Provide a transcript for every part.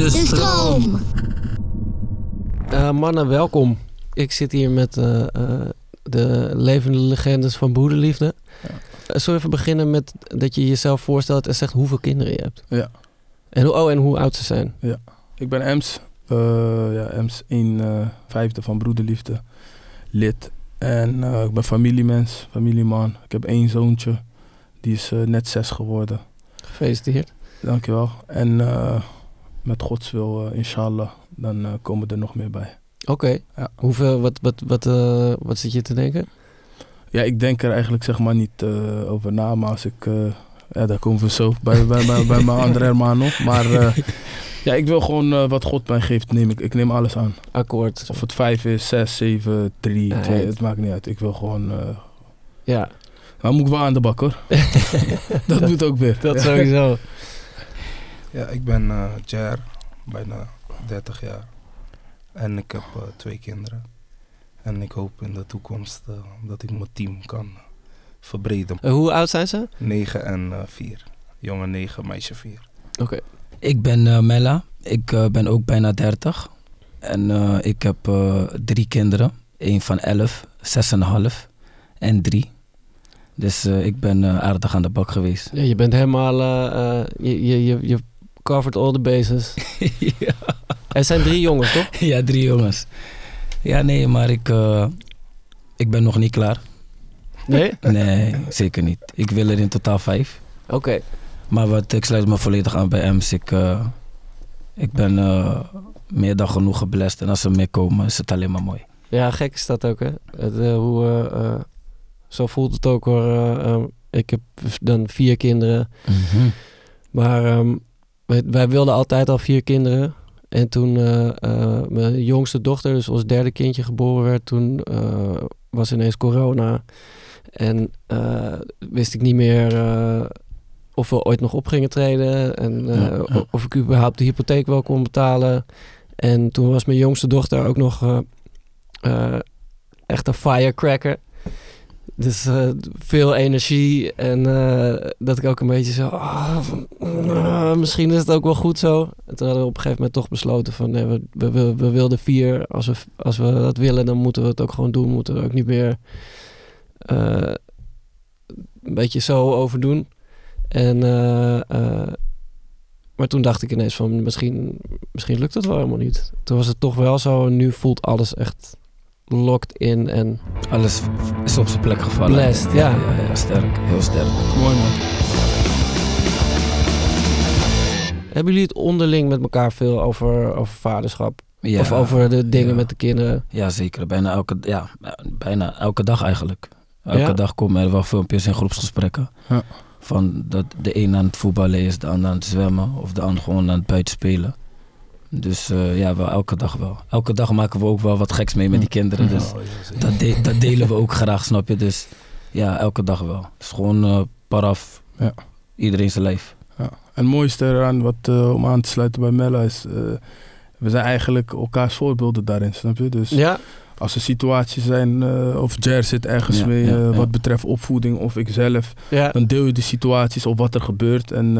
De stroom. Eh, mannen, welkom. Ik zit hier met eh, eh, de levende legendes van Broederliefde. Ja. Eh, zullen we even beginnen met dat je jezelf voorstelt en zegt hoeveel kinderen je hebt? Ja. En, hoe- oh, en hoe oud ze zijn? Ik ben Ems. Eh, ja, Ems 1 eh, vijfde van Broederliefde. Lid. En eh, ik ben familiemens, familieman. Ik heb één zoontje. Die is net zes geworden. Gefeliciteerd. Dankjewel. En eh, met Gods wil, eh, inshallah, dan eh, komen er nog meer bij. Oké. Ja. Hoeveel, wat, wat, wat, eh, wat zit je te denken? Ja, ik denk er eigenlijk zeg maar niet over na, maar als ik... ja, daar komen we zo bij, bij, bij, bij mijn andere hermano. Maar ja, ik wil gewoon wat God mij geeft, neem ik. Ik neem alles aan. Akkoord. Of het 5 is, 6, 7, 3, Ja, 2, het- maakt niet uit. Ik wil gewoon... Ja, nou moet ik wel aan de bak hoor. dat moet ook weer. dat Ja. sowieso. Ja, ik ben eh Jer, bijna 30 jaar. En ik heb eh, twee kinderen. En ik hoop in de toekomst eh, dat ik mijn team kan verbreden. Hoe oud zijn ze? 9 en eh 4. Jongen 9, meisje 4. Oké. Ik ben eh, Mella. Ik eh, ben ook bijna 30. En eh, ik heb eh, drie kinderen. Eén van 11, 6,5 en 3. Dus eh, ik ben eh, aardig aan de bak geweest. Ja, je bent helemaal... je, je, je, je covered all the bases. ja. Er zijn drie jongens, toch? ja, drie jongens. Ja, nee, maar ik, eh, ik ben nog niet klaar. Nee? Nee, zeker niet. Ik wil er in totaal vijf. Oké. Maar wat, ik sluit me volledig aan bij Ems. Ik, eh, ik ben eh, meer dan genoeg geblest. En als er meer komen, is het alleen maar mooi. Ja, gek is dat ook, hè? Het, hoe, zo voelt het ook hoor. ik heb dan vier kinderen. Maar ehm, wij, wij wilden altijd al vier kinderen. En toen eh, eh, mijn jongste dochter, dus ons derde kindje, geboren werd, toen eh, was ineens corona. En wist ik niet meer of we ooit nog op gingen treden. En Ja, ja. of ik überhaupt de hypotheek wel kon betalen. En toen was mijn jongste dochter ook nog echt een firecracker. Dus eh, veel energie en eh, dat ik ook een beetje zo... ah, ah, misschien is het ook wel goed zo. En toen hadden we op een gegeven moment toch besloten van... Nee, we, we, we, wilden vier. Als we, als we dat willen, dan moeten we het ook gewoon doen. Moeten we ook niet meer eh, een beetje zo over doen. En, eh, eh, maar toen dacht ik ineens van misschien, misschien lukt het wel helemaal niet. Toen was het toch wel zo en nu voelt alles echt locked in en Alles is op zijn plek gevallen. Blessed, ja. ja, ja, sterk. Heel sterk. Mooi man. Hebben jullie het onderling met elkaar veel over, over vaderschap? Ja, of over de dingen ja. met de kinderen? Ja, zeker. Bijna elke, ja, bijna elke dag eigenlijk. Elke Ja? dag komen er wel filmpjes en groepsgesprekken. Ja. Van dat de een aan het voetballen is, de ander aan het zwemmen of de ander gewoon aan het buiten spelen. Dus eh, ja, wel elke dag wel. Elke dag maken we ook wel wat geks mee met die kinderen. Dus Oh, dat, de- dat delen we ook graag, snap je? Dus ja, elke dag wel. Het is gewoon eh paraf. Ja. Iedereen zijn lijf. Ja. En het mooiste eraan, wat, eh, om aan te sluiten bij Mella, is... eh, we zijn eigenlijk elkaars voorbeelden daarin, snap je? Dus Ja, als er situaties zijn, eh, of Jer zit ergens Ja, mee, ja, eh, ja. wat betreft opvoeding of ikzelf, ja. dan deel je de situaties of wat er gebeurt en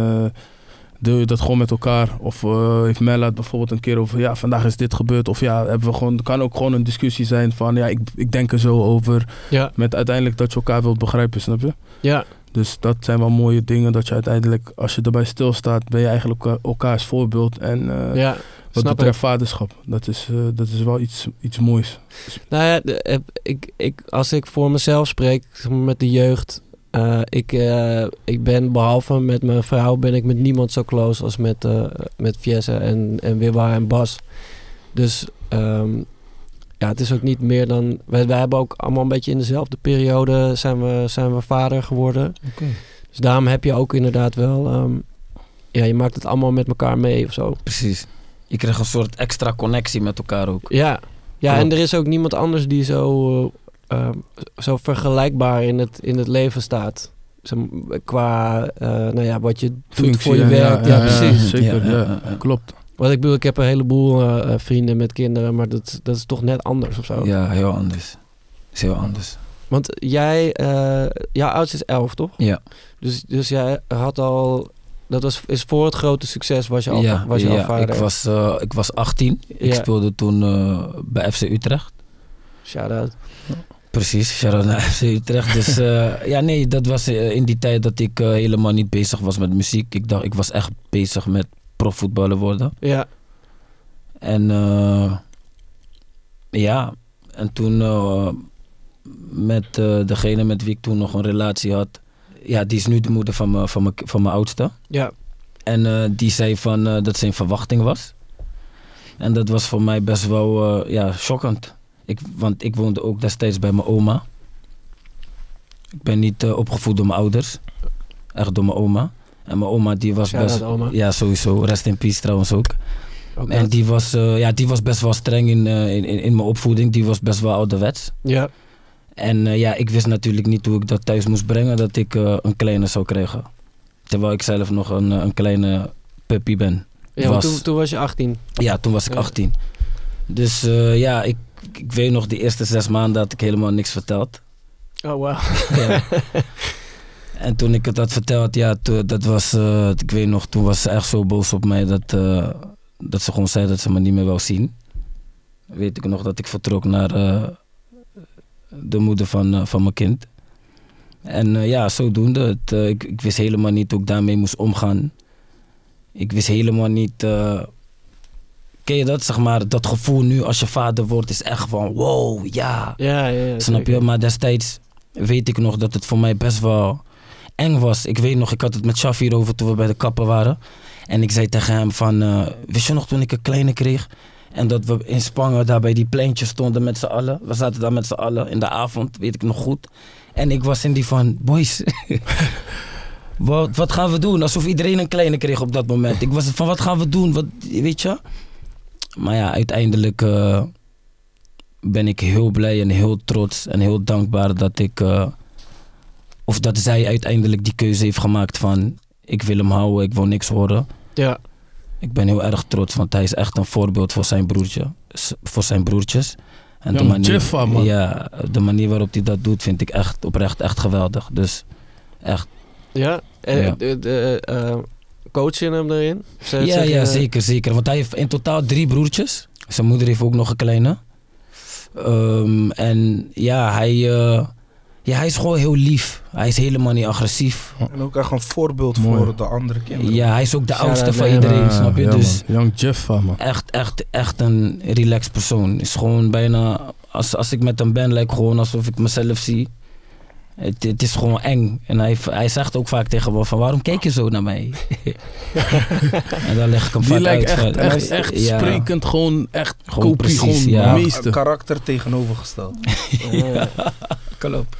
deel je dat gewoon met elkaar. Of eh, heeft Mella het bijvoorbeeld een keer over, ja, vandaag is dit gebeurd. Of ja, hebben we gewoon, kan ook gewoon een discussie zijn van, ja, ik, ik denk er zo over. ja, Met uiteindelijk dat je elkaar wilt begrijpen, snap je? ja. Dus dat zijn wel mooie dingen dat je uiteindelijk, als je erbij stilstaat, ben je eigenlijk elkaar- elkaars voorbeeld. En eh, ja, wat betreft ik. vaderschap, dat is, eh, dat is wel iets, iets moois. Nou ja, ik, ik, als ik voor mezelf spreek, met de jeugd. Eh, ik, eh, ik ben behalve met mijn vrouw, ben ik met niemand zo close als met, eh met Fiesse en, en Wibba en Bas. Dus ehm, ja, het is ook niet meer dan... Wij, wij hebben ook allemaal een beetje in dezelfde periode zijn we, zijn we vader geworden. Dus daarom heb je ook inderdaad wel... ehm, ja, je maakt het allemaal met elkaar mee of zo. Precies. Je krijgt een soort extra connectie met elkaar ook. Ja, ja Klopt. en er is ook niemand anders die zo, eh, eh, zo vergelijkbaar in het, in het leven staat. Zo, qua eh, nou ja, wat je doet voor je werk. Ja, precies. zeker, Ja, ja, ja, ja, ja. klopt. Wat ik bedoel, ik heb een heleboel eh, vrienden met kinderen, maar dat, dat is toch net anders of zo. Ja, heel anders. Is heel anders. Want jij, eh jouw oudste is elf, toch? Ja, Dus, dus jij had al, dat was, is voor het grote succes was je al, ja, was je ja al vader. ik, was, eh, ik was 18. Ik speelde toen bij FC Utrecht. Shout-out. Precies, naar FC Utrecht. Dus eh, ja, nee, dat was eh, in die tijd dat ik eh, helemaal niet bezig was met muziek. Ik dacht, ik was echt bezig met profvoetballen worden. Ja, En eh, ja, en toen eh, met eh, degene met wie ik toen nog een relatie had. Ja, die is nu de moeder van mijn van mijn- van mijn oudste. ja, En eh, die zei van, eh, dat zijn verwachting was. En dat was voor mij best wel eh, ja, shockend. Ik, want ik woonde ook destijds bij mijn oma. Ik ben niet eh, opgevoed door mijn ouders. Echt door mijn oma. En mijn oma die was best... oma. Ja, sowieso. Rest in peace trouwens ook. ook En dat. die was, eh, ja, die was best wel streng in, eh, in, in in mijn opvoeding. Die was best wel ouderwets. ja, En ja, ik wist natuurlijk niet hoe ik dat thuis moest brengen, dat ik een kleine zou krijgen. Terwijl ik zelf nog een, een kleine puppy ben. ja was- toen, toen was je 18. Ja, toen was ik Ja. 18. Dus ja, ik, ik weet nog, de eerste zes maanden had ik helemaal niks verteld. Oh, wow. Ja. en toen ik het had verteld, ja, to- dat was, eh, ik weet nog, toen was ze echt zo boos op mij dat, eh, dat ze gewoon zei dat ze me niet meer wou zien. Weet ik nog dat ik vertrok naar eh, de moeder van, van mijn kind. En ja, zodoende. Het, ik, ik wist helemaal niet hoe ik daarmee moest omgaan. Ik wist helemaal niet. Ken je dat, zeg maar? Dat gevoel nu als je vader wordt is echt van wow, ja. Ja, ja, ja. Snap je? Maar destijds weet ik nog dat het voor mij best wel eng was. Ik weet nog, ik had het met Shaf hierover toen we bij de kapper waren. En ik zei tegen hem van, eh, wist je nog toen ik een kleine kreeg? En dat we in Spangen daar bij die pleintjes stonden met z'n allen. We zaten daar met z'n allen in de avond, weet ik nog goed. En ik was in die van, boys, wat, wat gaan we doen? Alsof iedereen een kleine kreeg op dat moment. Ik was van, wat gaan we doen? Wat, weet je? Maar ja, uiteindelijk eh, ben ik heel blij en heel trots en heel dankbaar dat ik... eh, of dat zij uiteindelijk die keuze heeft gemaakt van... Ik wil hem houden, ik wil niks horen. Ja, Ik ben heel erg trots, want hij is echt een voorbeeld voor zijn broertje. Voor zijn broertjes. En Ja, maar Jeffa, man. Ja, de manier waarop hij dat doet vind ik echt oprecht echt geweldig. Dus echt. ja. En Ja. de, de, eh, coach je hem erin? Ja, ja, zeker, zeker. Want hij heeft in totaal drie broertjes. Zijn moeder heeft ook nog een kleine. Ehm, en ja hij, eh, ja, hij is gewoon heel lief. Hij is helemaal niet agressief. En ook echt een voorbeeld Mooi. voor de andere kinderen. Ja, hij is ook de oudste van iedereen, Ja, snap je? ja, dus man. Young Jeffa, man. echt, echt, echt een relaxed persoon. Is gewoon bijna, als, als ik met hem ben, lijkt gewoon alsof ik mezelf zie. Het, het is gewoon eng. En hij, hij zegt ook vaak tegen me van, waarom kijk je zo naar mij? en dan leg ik hem Die vaak lijkt uit. echt, van- echt, echt Ja. sprekend, gewoon echt Gewoon kopie, precies, gewoon ja. karakter tegenovergesteld. Ja. Klopt.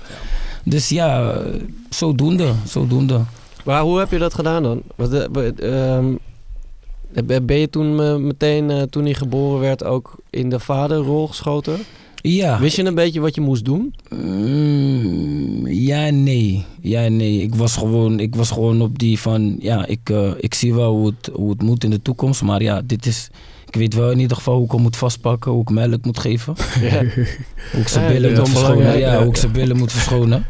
Dus ja, eh, zodoende, zodoende. Maar hoe heb je dat gedaan dan? Wat, eh, ehm, ben- ben je toen eh, meteen, eh, toen hij geboren werd, ook in de vaderrol geschoten? Ja. Wist je een beetje wat je moest doen? Mm, ja nee. Ja nee. Ik was gewoon, ik was gewoon op die van, ja, ik, eh, ik zie wel hoe het, hoe het moet in de toekomst. Maar ja, dit is, ik weet wel in ieder geval hoe ik hem moet vastpakken, hoe ik melk moet geven. Ja. Hoe ik zijn Ja, billen moet verschonen. Ja, hoe ik zijn billen moet verschonen.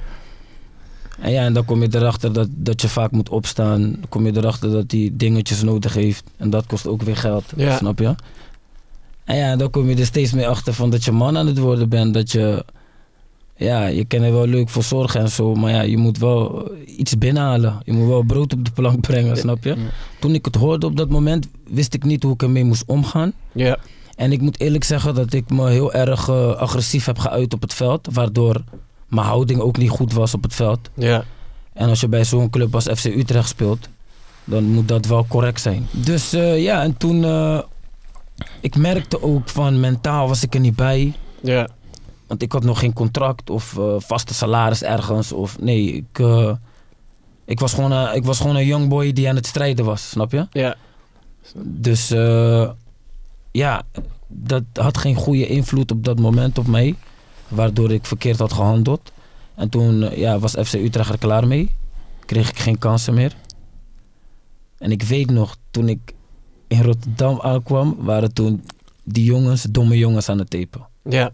En ja, en dan kom je erachter dat, dat je vaak moet opstaan. Dan kom je erachter dat hij dingetjes nodig heeft. En dat kost ook weer geld, snap je? En ja, dan kom je er steeds meer achter van dat je man aan het worden bent. Dat je ja, je kan er wel leuk voor zorgen en zo, maar ja, je moet wel iets binnenhalen. Je moet wel brood op de plank brengen, snap je? Toen ik het hoorde op dat moment, wist ik niet hoe ik ermee moest omgaan. Ja. En ik moet eerlijk zeggen dat ik me heel erg eh, agressief heb geuit op het veld, waardoor mijn houding ook niet goed was op het veld. Ja. En als je bij zo'n club als FC Utrecht speelt, dan moet dat wel correct zijn. Dus eh, ja, en toen, eh, ik merkte ook van mentaal was ik er niet bij. Ja. Want ik had nog geen contract of eh, vaste salaris ergens. Of nee, ik, eh, ik, was gewoon, een- ik was gewoon een young boy die aan het strijden was, snap je? Ja. Dus eh, ja, dat had geen goede invloed op dat moment op mij. Waardoor ik verkeerd had gehandeld. En toen ja, was FC Utrecht er klaar mee. Kreeg ik geen kansen meer. En ik weet nog, toen ik in Rotterdam aankwam, waren toen die jongens, domme jongens aan het tapen. Ja.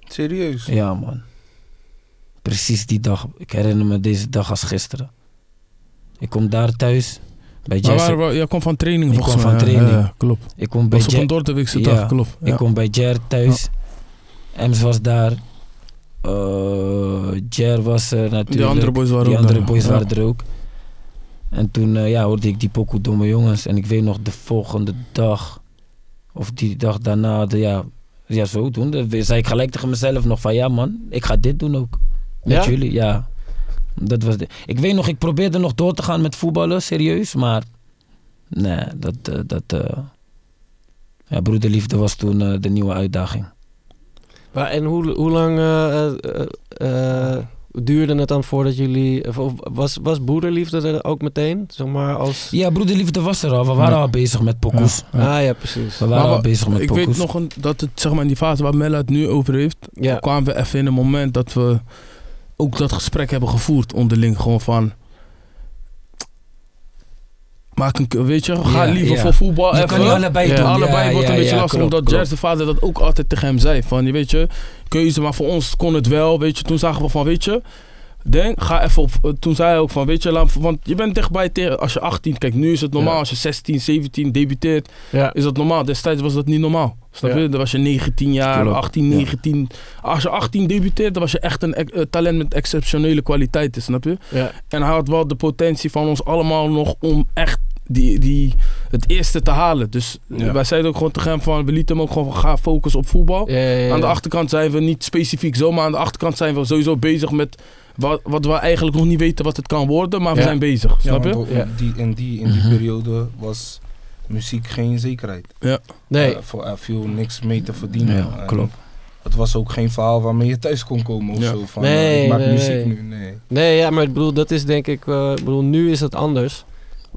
Serieus? Ja, man. Precies die dag. Ik herinner me deze dag als gisteren. Ik kom daar thuis bij Maar Jazz. waar, waar, jij kwam van training Ik volgens kwam mij. van training. Ja, klopt. Ik kom bij Jer- Ja. dag, klopt. Ja. Ik kom bij Jer thuis. Ems was daar. Eh Jer was er natuurlijk. Die andere boys waren Die andere daar. boys waren er ook. En toen eh, ja, hoorde ik die pokoe domme jongens. En ik weet nog de volgende dag, of die dag daarna, de, ja, ja, zo doen. Zei ik gelijk tegen mezelf nog van ja man, ik ga dit doen ook. Met Ja? jullie, ja. Dat was de, ik weet nog, ik probeerde nog door te gaan met voetballen, serieus. Maar nee, dat, eh, dat eh, ja, broederliefde was toen de nieuwe uitdaging. Maar en hoe, hoe lang duurde het dan voordat jullie... Was, was broederliefde er ook meteen? Zeg maar als... Ja, broederliefde was er al. We waren Ja. al bezig met pokoes. Ja, ja. Ah ja, precies. We waren Maar al bezig met ik pokoes. weet nog een, dat het, zeg maar, in die fase waar Mella het nu over heeft, Ja. kwamen we even in een moment dat we ook dat gesprek hebben gevoerd onderling. Gewoon van. Maak een, weet je, ga Ja, liever ja. voor voetbal Je even. kan niet allebei Ja. doen. Allebei wordt een beetje lastig, klopt, omdat. Jers de vader dat ook altijd tegen hem zei. Van, weet je, keuze, maar voor ons kon het wel. Weet je, toen zagen we van, weet je, denk, ga even op. eh, Toen zei hij ook van, weet je, laat, want je bent dichtbij tegen, als je 18, kijk, nu is het normaal. Ja. Als je 16, 17 debuteert, Ja. is dat normaal. Destijds was dat niet normaal. Snap Ja. je? Dan was je 19 jaar, Klopt, 18, ja. 19. Als je 18 debuteert, dan was je echt een eh, talent met exceptionele kwaliteiten, snap je? En hij had wel de potentie van ons allemaal nog om echt die, die, het eerste te halen. Dus Ja. wij zeiden ook gewoon tegen hem van, we lieten hem ook gewoon van, ga focussen op voetbal. Ja, ja, ja. Aan de achterkant zijn we niet specifiek zo, maar aan de achterkant zijn we sowieso bezig met wat, wat we eigenlijk nog niet weten wat het kan worden, maar we Ja. zijn bezig, Ja, snap je? Ja. in die, in die, in die Mhm. periode was muziek geen zekerheid. Nee. Eh, voor er viel niks mee te verdienen. Ja, En klopt. Het was ook geen verhaal waarmee je thuis kon komen of Ja. zo. Van, Nee, eh, ik maak nee, muziek nee. nu. Nee. Nee, ja, maar ik bedoel, dat is denk ik... eh, ik bedoel, nu is het anders.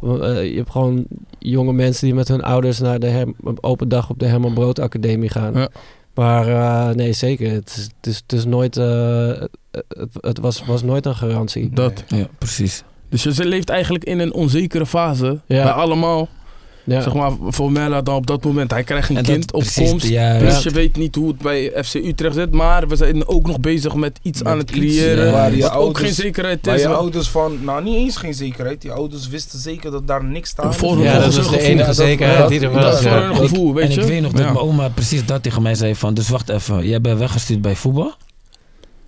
Eh, je hebt gewoon jonge mensen die met hun ouders naar de Herm- open dag op de Herman Brood Academie gaan. Ja. Maar eh, nee, zeker. Het is, het is, het is nooit... het het was, was nooit een garantie. Dat. Ja, precies. Dus je leeft eigenlijk in een onzekere fase, Ja. bij allemaal. Ja. Zeg maar, voor Mella dan op dat moment, hij krijgt een En kind op precies, komst. ja, dus ja. je weet niet hoe het bij FC Utrecht zit. Maar we zijn ook nog bezig met iets Met aan het iets, creëren. ja. Waar je wat ook geen zekerheid Maar is. je ouders van, nou niet eens geen zekerheid. Die ouders wisten zeker dat daar niks staat. Voor- Ja, dat was hun de enige zekerheid dat- die er was. dat is voor ja. hun gevoel, weet en je. ik weet nog dat Ja. mijn oma precies dat tegen mij zei van... Dus wacht even, jij bent weggestuurd bij voetbal.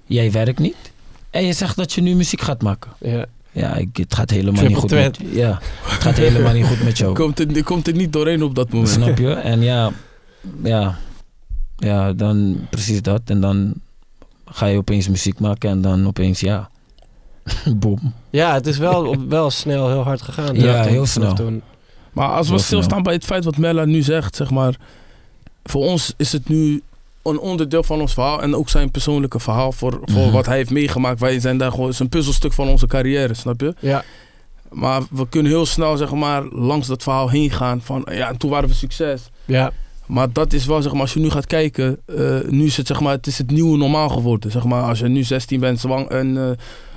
Jij werkt niet. En je zegt dat je nu muziek gaat maken. Ja. Ja, ik, het gaat helemaal Triple niet goed threat. met Ja, het gaat helemaal niet goed met jou. Komt er, komt er niet doorheen op dat moment. Snap je? En ja, ja, ja, dan precies dat. En dan ga je opeens muziek maken en dan opeens, ja, boom. ja, het is wel, wel snel heel hard gegaan. Ja, toen- heel snel. Toen. Maar als we stilstaan snel. bij het feit wat Mella nu zegt, zeg maar. Voor ons is het nu een onderdeel van ons verhaal. En ook zijn persoonlijke verhaal voor, voor Mhm. wat hij heeft meegemaakt. Wij zijn daar gewoon, een puzzelstuk van onze carrière, snap je? Ja. Maar we kunnen heel snel, zeg maar, langs dat verhaal heen gaan. Van ja, en toen waren we succes. Ja. Maar dat is wel, zeg maar, als je nu gaat kijken, eh, nu is het, zeg maar, het is het nieuwe normaal geworden. Zeg maar, als je nu 16 bent zwang en eh,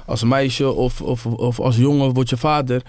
als meisje of, of, of als jongen wordt je vader,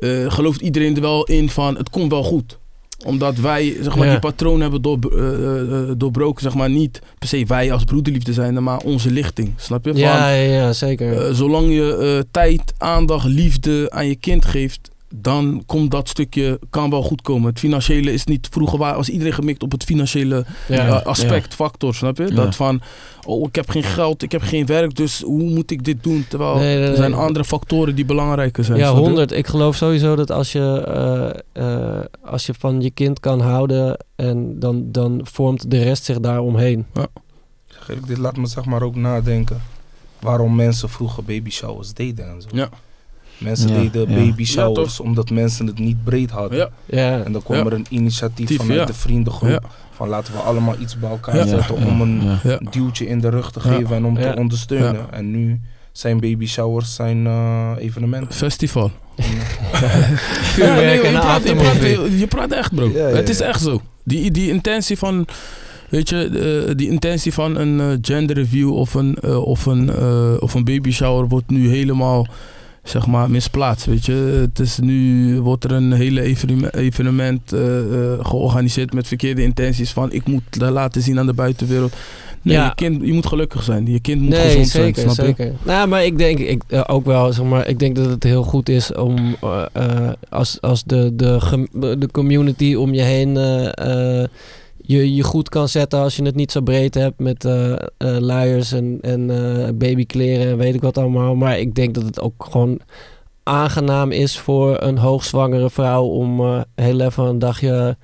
eh, gelooft iedereen er wel in van het komt wel goed. Omdat wij, zeg maar, Ja. die patroon hebben door, eh, eh, doorbroken, zeg maar, niet per se wij als broederliefde zijn, maar onze lichting. Snap je? Van, Ja, ja, ja, zeker. eh, zolang je eh, tijd, aandacht, liefde aan je kind geeft, dan komt dat stukje, kan wel goed komen. Het financiële is niet, vroeger waar, als iedereen gemikt op het financiële Ja. eh, aspect, factor, snap je? Ja. Dat van, oh ik heb geen geld, ik heb geen werk, dus hoe moet ik dit doen? Terwijl Nee, nee, er zijn nee. andere factoren die belangrijker zijn. Ja? 100. Ik geloof sowieso dat als je, eh, eh, als je van je kind kan houden, en dan, dan vormt de rest zich daaromheen. Zeg eerlijk, dit laat me zeg maar ook nadenken waarom mensen vroeger baby showers deden en zo. Ja. Mensen Ja, deden ja. baby Ja, showers omdat mensen het niet breed hadden. Ja, Ja, En dan kwam Ja. er een initiatief Tief, vanuit ja. de vriendengroep Ja. van laten we allemaal iets bij elkaar Ja. zetten om een ja. ja. duwtje in de rug te Ja. geven en om Ja. te ondersteunen. Ja. En nu zijn baby showers zijn eh, evenementen. Festival. Ja, en je, praat, je, praat, je praat echt, bro. Ja, ja, Het is echt zo. Die, die intentie van, weet je, eh, die intentie van een eh, gender review of een, eh, of, een, of een baby shower wordt nu helemaal, zeg maar, misplaatst, weet je. Het is nu, wordt er een hele evenement, evenement eh, eh, georganiseerd met verkeerde intenties van, ik moet dat laten zien aan de buitenwereld. Nee, Ja. je, kind, je moet gelukkig zijn. Je kind moet Nee, gezond zeker, zijn, snap je? zeker. Nou, maar ik denk ik, eh, ook wel, zeg maar, ik denk dat het heel goed is om als, als de, de, de community om je heen je, je goed kan zetten als je het niet zo breed hebt met eh, luiers en, en eh, babykleren en weet ik wat allemaal. Maar ik denk dat het ook gewoon aangenaam is voor een hoogzwangere vrouw om heel even een dagje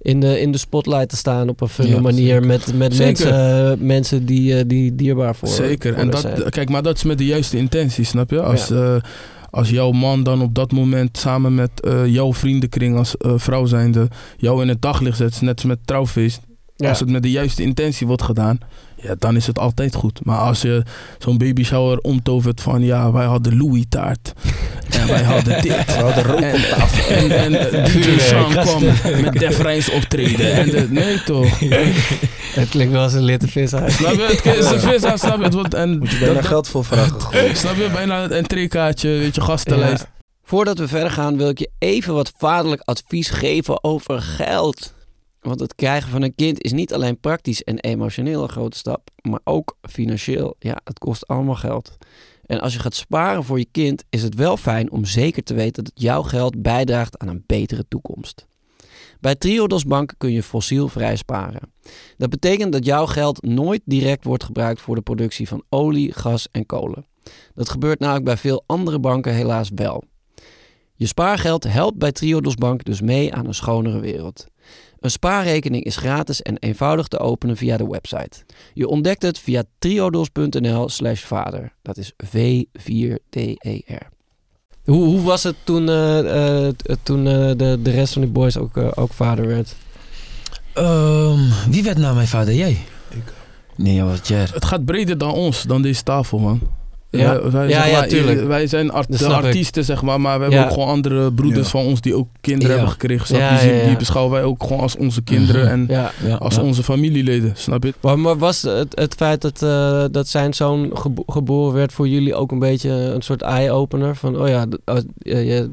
in de, in de spotlight te staan op een Ja, manier zeker. met, met Zeker. mensen, mensen die, die dierbaar voor Zeker. voor En dat, zijn. kijk, maar dat is met de juiste intentie, snap je? Als, als jouw man dan op dat moment samen met eh, jouw vriendenkring als eh, vrouw zijnde jou in het daglicht zet, net als met trouwfeest. Ja. Als het met de juiste intentie wordt gedaan, ja, dan is het altijd goed. Maar als je zo'n baby shower omtovert van ja, wij hadden Louis taart. En wij hadden dit. We hadden rook En, op tafel. en, en DJ Sean kwam met Def Rijns optreden. En de, nee toch. Het klinkt wel als een litte vis uit. Snap je? Het is een vis, snap je? Het wordt, en Moet je bijna dat- geld voor vragen. Snap je? Bijna een entreekaartje, weet je, gastenlijst. Voordat we verder gaan wil ik je even wat vaderlijk advies geven over geld. Want het krijgen van een kind is niet alleen praktisch en emotioneel een grote stap, maar ook financieel. Ja, het kost allemaal geld. En als je gaat sparen voor je kind, is het wel fijn om zeker te weten dat jouw geld bijdraagt aan een betere toekomst. Bij Triodos Bank kun je fossielvrij sparen. Dat betekent dat jouw geld nooit direct wordt gebruikt voor de productie van olie, gas en kolen. Dat gebeurt namelijk bij veel andere banken helaas wel. Je spaargeld helpt bij Triodos Bank dus mee aan een schonere wereld. Een spaarrekening is gratis en eenvoudig te openen via de website. Je ontdekt het via triodos.nl slash vader. Dat is V4DER. Hoe, hoe was het toen, eh, eh, t- toen eh, de, de rest van de boys ook, eh, ook vader werd? Ehm, wie werd na mijn vader? Jij? Ik. Nee, dat was Jer. Het gaat breder dan ons, dan deze tafel, man. Ja. Wij, wij, Ja, zeg ja, maar, tuurlijk. Wij zijn art- de ik. artiesten, zeg maar, maar we hebben Ja. ook gewoon andere broeders Ja. van ons die ook kinderen Ja. hebben gekregen. Snap je? Ja, die, ja, ja. die beschouwen wij ook gewoon als onze kinderen Mhm. en Ja. Ja, als ja. onze familieleden, snap je? Maar, maar was het, het feit dat, eh, dat zijn zoon gebo- geboren werd voor jullie ook een beetje een soort eye-opener? Van, oh ja, oh, eh, je-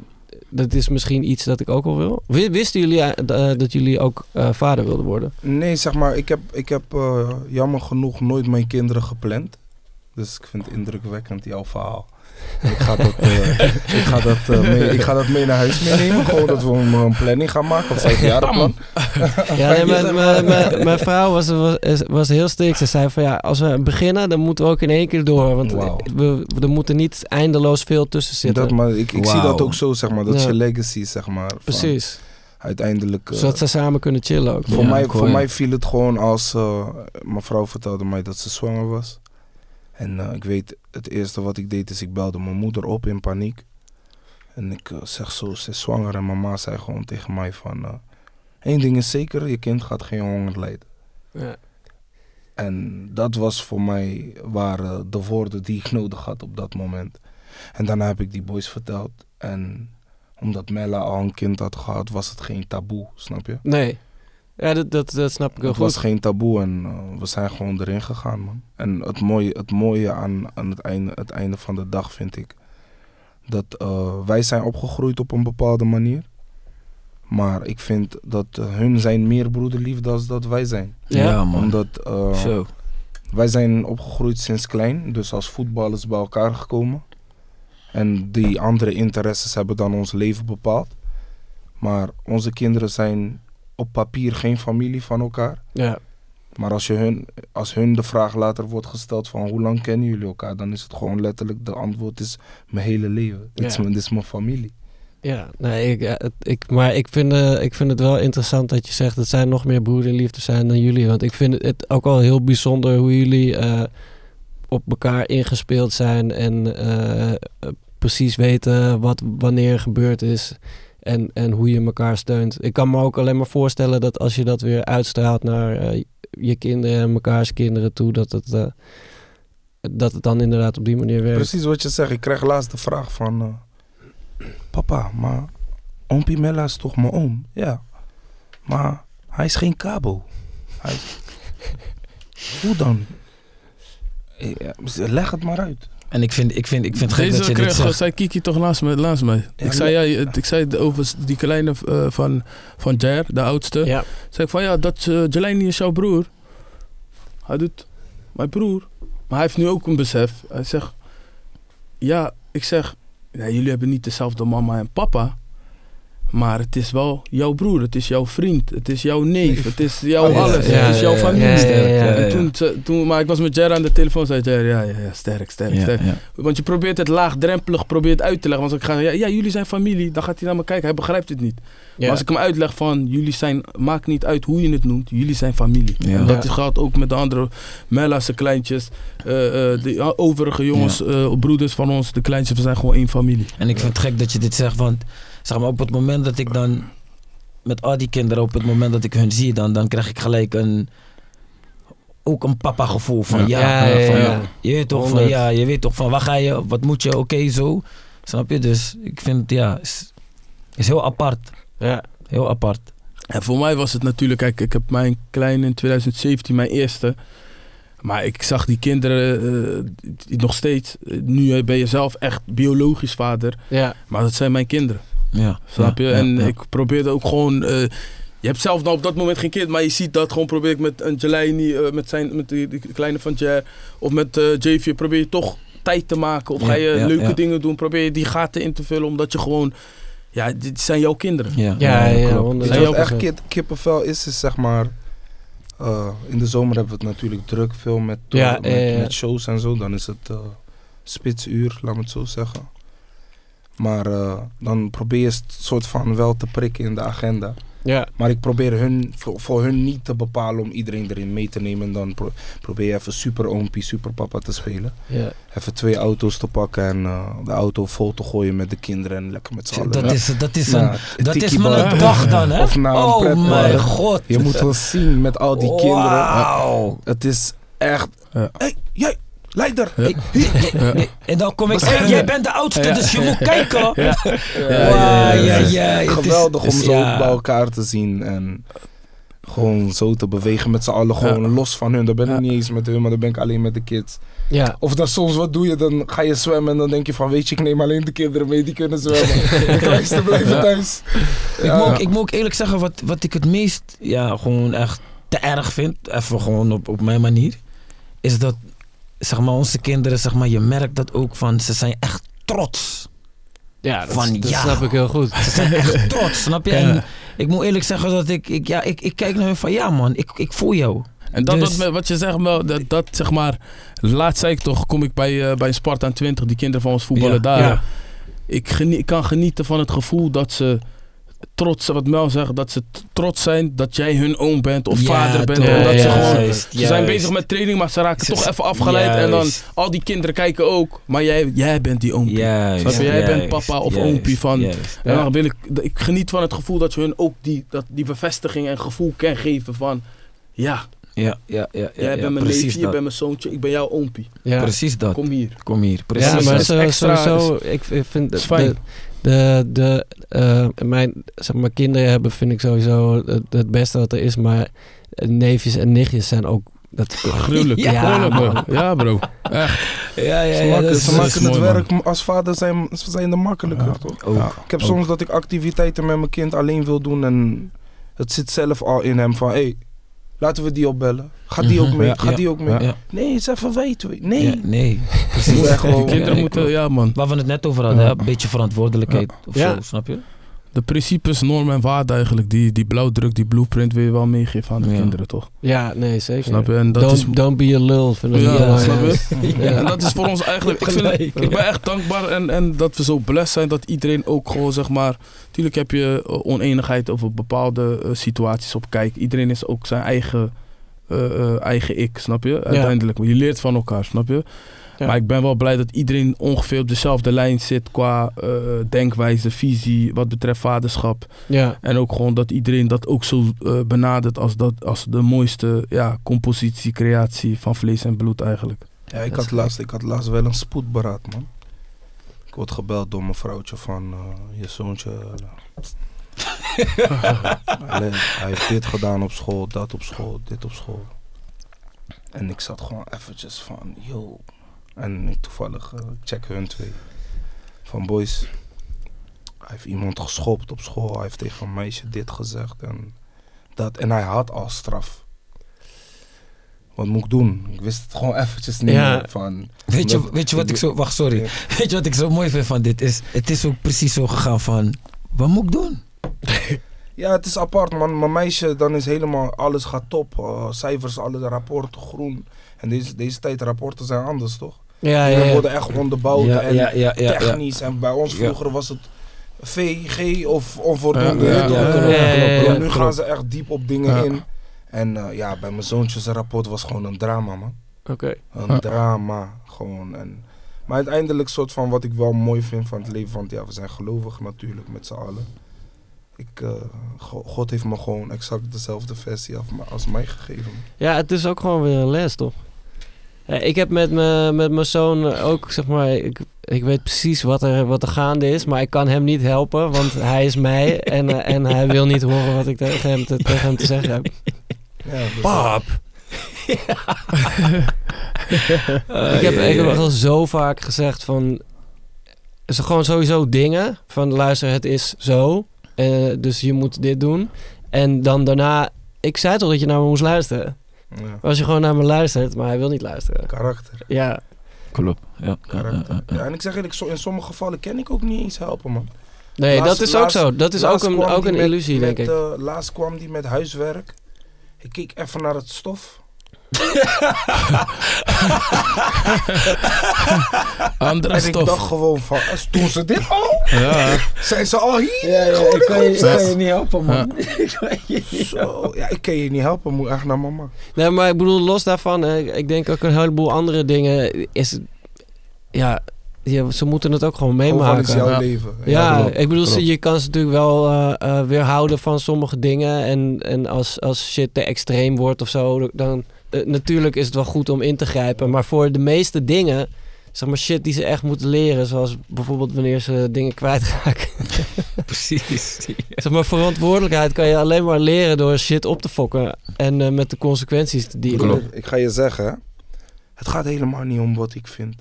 dat is misschien iets dat ik ook al wil. Wi- Wisten jullie eh, eh, dat jullie ook eh, vader wilden worden? Nee, zeg maar, ik heb, ik heb eh, jammer genoeg nooit mijn kinderen gepland. Dus ik vind het indrukwekkend, jouw verhaal. Ik ga dat, eh, ik ga dat, eh, mee, ik ga dat mee naar huis meenemen. Gewoon dat we een, een planning gaan maken. Een vijfjarenplan. Ja, nee, mijn, mijn, mijn, mijn vrouw was, was, was heel strikt. Ze zei van ja, als we beginnen, dan moeten we ook in één keer door. Want Wauw. we, er moet er niet eindeloos veel tussen zitten. Dat, maar ik, ik zie dat ook zo, zeg maar. Dat is Ja. je legacy, zeg maar. van Precies. Uiteindelijk... eh, Zodat ze samen kunnen chillen ook. Voor, Ja, mij, voor mij viel het gewoon als... eh, mijn vrouw vertelde mij dat ze zwanger was. En eh, ik weet, het eerste wat ik deed is ik belde mijn moeder op in paniek. En ik eh, zeg zo, ze is zwanger. En mama zei gewoon tegen mij van... eh Eén ding is zeker, je kind gaat geen honger lijden. Ja. En dat was voor mij waren de woorden die ik nodig had op dat moment. En daarna heb ik die boys verteld. En omdat Mella al een kind had gehad, was het geen taboe, snap je? Nee. Ja, dat, dat, dat snap ik heel Het goed. was geen taboe en eh, we zijn gewoon erin gegaan, man. En het mooie, het mooie aan, aan het, einde, het einde van de dag vind ik... dat eh, wij zijn opgegroeid op een bepaalde manier. Maar ik vind dat hun zijn meer broederlief dan dat wij zijn. Ja? Ja, man. Omdat eh, Zo. wij zijn opgegroeid sinds klein. Dus als voetballers bij elkaar gekomen. En die andere interesses hebben dan ons leven bepaald. Maar onze kinderen zijn op papier geen familie van elkaar. Ja. Maar als, je hun, als hun de vraag later wordt gesteld van hoe lang kennen jullie elkaar, dan is het gewoon letterlijk de antwoord is mijn hele leven. Dit, is, dit is mijn familie. Ja, nee, ik, het- ik, maar ik vind, eh, ik vind het wel interessant dat je zegt dat zij nog meer broederliefde zijn dan jullie. Want ik vind het ook wel heel bijzonder hoe jullie eh, op elkaar ingespeeld zijn en eh, eh, precies weten wat wanneer gebeurd is en, en hoe je elkaar steunt. Ik kan me ook alleen maar voorstellen dat als je dat weer uitstraalt naar eh, je kinderen en mekaars kinderen toe, dat het, eh, dat het dan inderdaad op die manier werkt. Precies wat je zegt. Ik krijg laatst de vraag van... eh, Papa, maar oompie Mella is toch mijn oom? Ja. Maar hij is geen kabo. Hij is... hoe dan? Leg het maar uit. En ik vind, ik vind, ik vind het gek dat je dit zegt. zei Kiki toch naast mij. Naast mij. Ja, ik, zei, ja, ik zei over die kleine eh, van, van Jair, de oudste. Ja, Zeg ik van ja, dat uh, Jelani is jouw broer. Hij doet mijn broer. Maar hij heeft nu ook een besef. Hij zegt, ja, ik zeg, ja, jullie hebben niet dezelfde mama en papa. Maar het is wel jouw broer, het is jouw vriend, het is jouw neef, het is jouw Oh, alles, ja, het is jouw familie. En toen, toen, maar ik was met Jer aan de telefoon, zei Jer, ja, ja, ja, sterk, sterk, sterk. Want je probeert het laagdrempelig probeert uit te leggen. Want als ik ga, ja, jullie zijn familie, dan gaat hij naar me kijken, hij begrijpt het niet. Maar als ik hem uitleg van, jullie zijn, maakt niet uit hoe je het noemt, jullie zijn familie. En dat gaat ook met de andere Mella's kleintjes, eh, eh, de overige jongens, eh, broeders van ons, de kleintjes, we zijn gewoon één familie. En ik vind het gek dat je dit zegt, want zeg maar op het moment dat ik dan met al die kinderen, op het moment dat ik hun zie, dan, dan krijg ik gelijk een ook een papa gevoel van ja, Ja, ja, van, ja. je weet toch van ja, je weet toch van waar ga je, wat moet je, oké zo, snap je? Dus ik vind het ja, is, is heel apart, ja. heel apart. En voor mij was het natuurlijk, kijk, ik heb mijn kleine in 2017, mijn eerste. Maar ik zag die kinderen eh, nog steeds. eh, Nu ben je zelf echt biologisch vader. ja. Maar dat zijn mijn kinderen. Ja, Snap je? ja, en ja. ik probeerde ook gewoon. eh, je hebt zelf nou op dat moment geen kind, maar je ziet dat gewoon probeer ik met een Jelani, eh, met, zijn, met die, die kleine van Jer, of met eh Javier, probeer je toch tijd te maken. Of Ja, ga je ja, leuke ja. dingen doen, probeer je die gaten in te vullen, omdat je gewoon, ja, dit zijn jouw kinderen. Ja, Ja, ja, wat echt kip- kippenvel is? Is zeg maar... eh, in de zomer hebben we het natuurlijk druk veel met, met, ja, ja. met shows en zo. Dan is het eh, spitsuur, laat me het zo zeggen. Maar eh, dan probeer je het soort van wel te prikken in de agenda. Ja. Maar ik probeer hun, voor, voor hun niet te bepalen om iedereen erin mee te nemen. En dan pro- probeer je even super oompie, super papa te spelen. Ja. Even twee auto's te pakken en eh, de auto vol te gooien met de kinderen en lekker met z'n allen. Dat is, dat is, een, dat is maar een dag dan, hè? Of een oh pretpark. mijn god. Je moet wel zien met al die kinderen. Wauw. Het is echt. Ja. hey, jij, leider. Ja. En dan kom ik, hey, jij bent de oudste, Ja. dus je moet kijken. Ja. Wauw, ja, ja, ja, ja. ja. Het is- Geweldig om zo bij elkaar te zien. En gewoon zo te bewegen met z'n allen. Gewoon los van hun. Dan ben ik Ja. niet eens met hun, maar dan ben ik alleen met de kids. Ja. Of dan soms, wat doe je? Dan ga je zwemmen en dan denk je van, weet je, ik neem alleen de kinderen mee die kunnen zwemmen. de kleinste blijven Ja. thuis. Ik, moet, ook- ik moet ook eerlijk zeggen, wat, wat ik het meest ja, gewoon echt te erg vind, even gewoon op, op mijn manier, is dat zeg maar, onze kinderen, zeg maar, je merkt dat ook van, ze zijn echt trots. Ja, dat, Van dat ja. snap ik heel goed. Ze zijn echt trots, snap je? En ik moet eerlijk zeggen dat ik, ik, ja, ik, ik kijk naar hun van, ja man, ik, ik voel jou. En dat, Dus- wat, wat je zegt, dat, dat zeg maar, laatst zei ik toch, kom ik bij, eh, bij Sparta 20, die kinderen van ons voetballen Ja, daar. ja. Ik, ik kan genieten van het gevoel dat ze trots, wat Mel zegt, dat ze trots zijn dat jij hun oom bent of Ja, vader bent. omdat ze gewoon, juist, ze zijn bezig met training, maar ze raken Ze- toch even afgeleid. En dan al die kinderen kijken ook, maar jij, jij bent die oompie. Jij bent papa of juist, oompie van- juist. En dan wil ik, ik geniet van het gevoel dat je hun ook die, dat, die bevestiging en gevoel kan geven van, ja, Ja, ja, ja, ja, jij ja, bent mijn neefje, je bent mijn zoontje, ik ben jouw oompie. Ja. Precies dat. Kom hier. Kom hier, precies. Ja, maar dat is zo, extra- sowieso, ik, ik vind is de, de, de, eh, mijn zeg maar, kinderen hebben vind ik sowieso het, het beste wat er is, maar neefjes en nichtjes zijn ook dat Gruwelijk. Ja, Gruwelijk, bro. Ja, bro. Echt. Ja, ja, Ze ja. maken, dat is- ze dat maken is het mooi, werk als vader zijn, ze zijn er makkelijker, Ja. toch? ook. Ja. Ik heb Ook. soms dat ik activiteiten met mijn kind alleen wil doen en het zit zelf al in hem van, hé, hey, Laten we die opbellen. Gaat die ook Mhm. mee? Ja, Gaat ja. die ook mee? Ja. Nee, het is even weten. Nee. Ja, nee. Ze Precies. gewoon- Kinderen moeten, ja man. Waar we het net over hadden, een beetje verantwoordelijkheid of Ja. zo, snap je? De principes, normen en waarden eigenlijk, die, die blauwdruk, die blueprint wil je wel meegeven aan de Ja. kinderen, toch? Ja, nee, zeker. Snap je? En dat don't, is... don't be a lul. Ja, heel snap je? Ja. En dat is voor ons eigenlijk, ik, vind het- ik ben echt dankbaar en, en dat we zo blessed zijn dat iedereen ook gewoon zeg maar, tuurlijk heb je eh, oneenigheid over bepaalde eh, situaties op kijk. Iedereen is ook zijn eigen, eh, eh, eigen ik, snap je? Uiteindelijk, je leert van elkaar, snap je? Ja. Maar ik ben wel blij dat iedereen ongeveer op dezelfde lijn zit qua eh, denkwijze, visie, wat betreft vaderschap. Ja. En ook gewoon dat iedereen dat ook zo eh, benadert als, dat, als de mooiste ja, compositie, creatie van vlees en bloed eigenlijk. Ja, ik had, laatst, ik had laatst wel een spoedberaad, man. Ik word gebeld door mijn vrouwtje van eh, je zoontje. hij, hij heeft dit gedaan op school, dat op school, dit op school. En ik zat gewoon eventjes van, yo. En ik toevallig eh, ik check hun twee. Van boys, hij heeft iemand geschopt op school. Hij heeft tegen een meisje dit gezegd en dat. En hij had al straf. Wat moet ik doen? Ik wist het gewoon eventjes niet Ja. meer van... Weet je, weet je wat ik zo... Wacht, sorry. Ja. Weet je wat ik zo mooi vind van dit? Is, het is ook precies zo gegaan van... Wat moet ik doen? Ja, het is apart, man. Mijn meisje, dan is helemaal alles gaat top. Uh, cijfers, alle rapporten groen. En deze, deze tijd, rapporten zijn anders, toch? Ja, Die ja, ja. worden echt onderbouwd ja, en ja, ja, ja, ja. technisch. En bij ons Ja. vroeger was het VG of onvoldoende. Ja, nu gaan ze echt diep op dingen Ja. in. En eh, ja, bij mijn zoontje zijn rapport was gewoon een drama, man. Oké. Een Ja. drama, gewoon. En, maar uiteindelijk soort van wat ik wel mooi vind van het leven. Want ja, we zijn gelovig natuurlijk met z'n allen. Ik, eh, Go- God heeft me gewoon exact dezelfde versie af- als mij gegeven. Ja, het is ook gewoon weer een les, toch? Ja, ik heb met, me, met mijn zoon ook, zeg maar, ik, ik weet precies wat er, wat er gaande is, maar ik kan hem niet helpen, want hij is mij en, eh, en hij wil niet horen wat ik tegen hem te, tegen hem te zeggen heb. Ja, dus, Pap! ik heb, ik heb echt al zo vaak gezegd van... is er gewoon sowieso dingen van luister, het is zo. eh, dus je moet dit doen. En dan daarna... Ik zei toch dat je naar me moest luisteren? Ja, Als je gewoon naar me luistert, maar hij wil niet luisteren. karakter. Ja, Klopt. Ja, ja, ja, karakter. ja, en ik zeg eerlijk, in sommige gevallen kan ik ook niet eens helpen, man. nee, Laatst- dat is ook zo. Dat is ook een, ook een illusie, met, denk ik. eh, laatst kwam die met huiswerk. Ik keek even naar het stof. Andere en ik dacht gewoon van, doen ze dit al? Ja, Zijn ze al hier? Ja, ik kan je, ik kan niet helpen, man. Zo, ja, ik kan je niet helpen, moet echt naar mama. Nee, maar ik bedoel, los daarvan, ik denk ook een heleboel andere dingen is... Ja, ja, ze moeten het ook gewoon meemaken. jouw Ja. leven. Ja, ik bedoel, klopt. je kan ze natuurlijk wel eh, eh, weerhouden van sommige dingen. En, en als, als shit te extreem wordt of zo, dan eh, natuurlijk is het wel goed om in te grijpen. Maar voor de meeste dingen, zeg maar shit die ze echt moeten leren, zoals bijvoorbeeld wanneer ze dingen kwijtraken. Precies. zeg maar, verantwoordelijkheid kan je alleen maar leren door shit op te fokken en eh, met de consequenties te dealen. Ik ga je zeggen, het gaat helemaal niet om wat ik vind.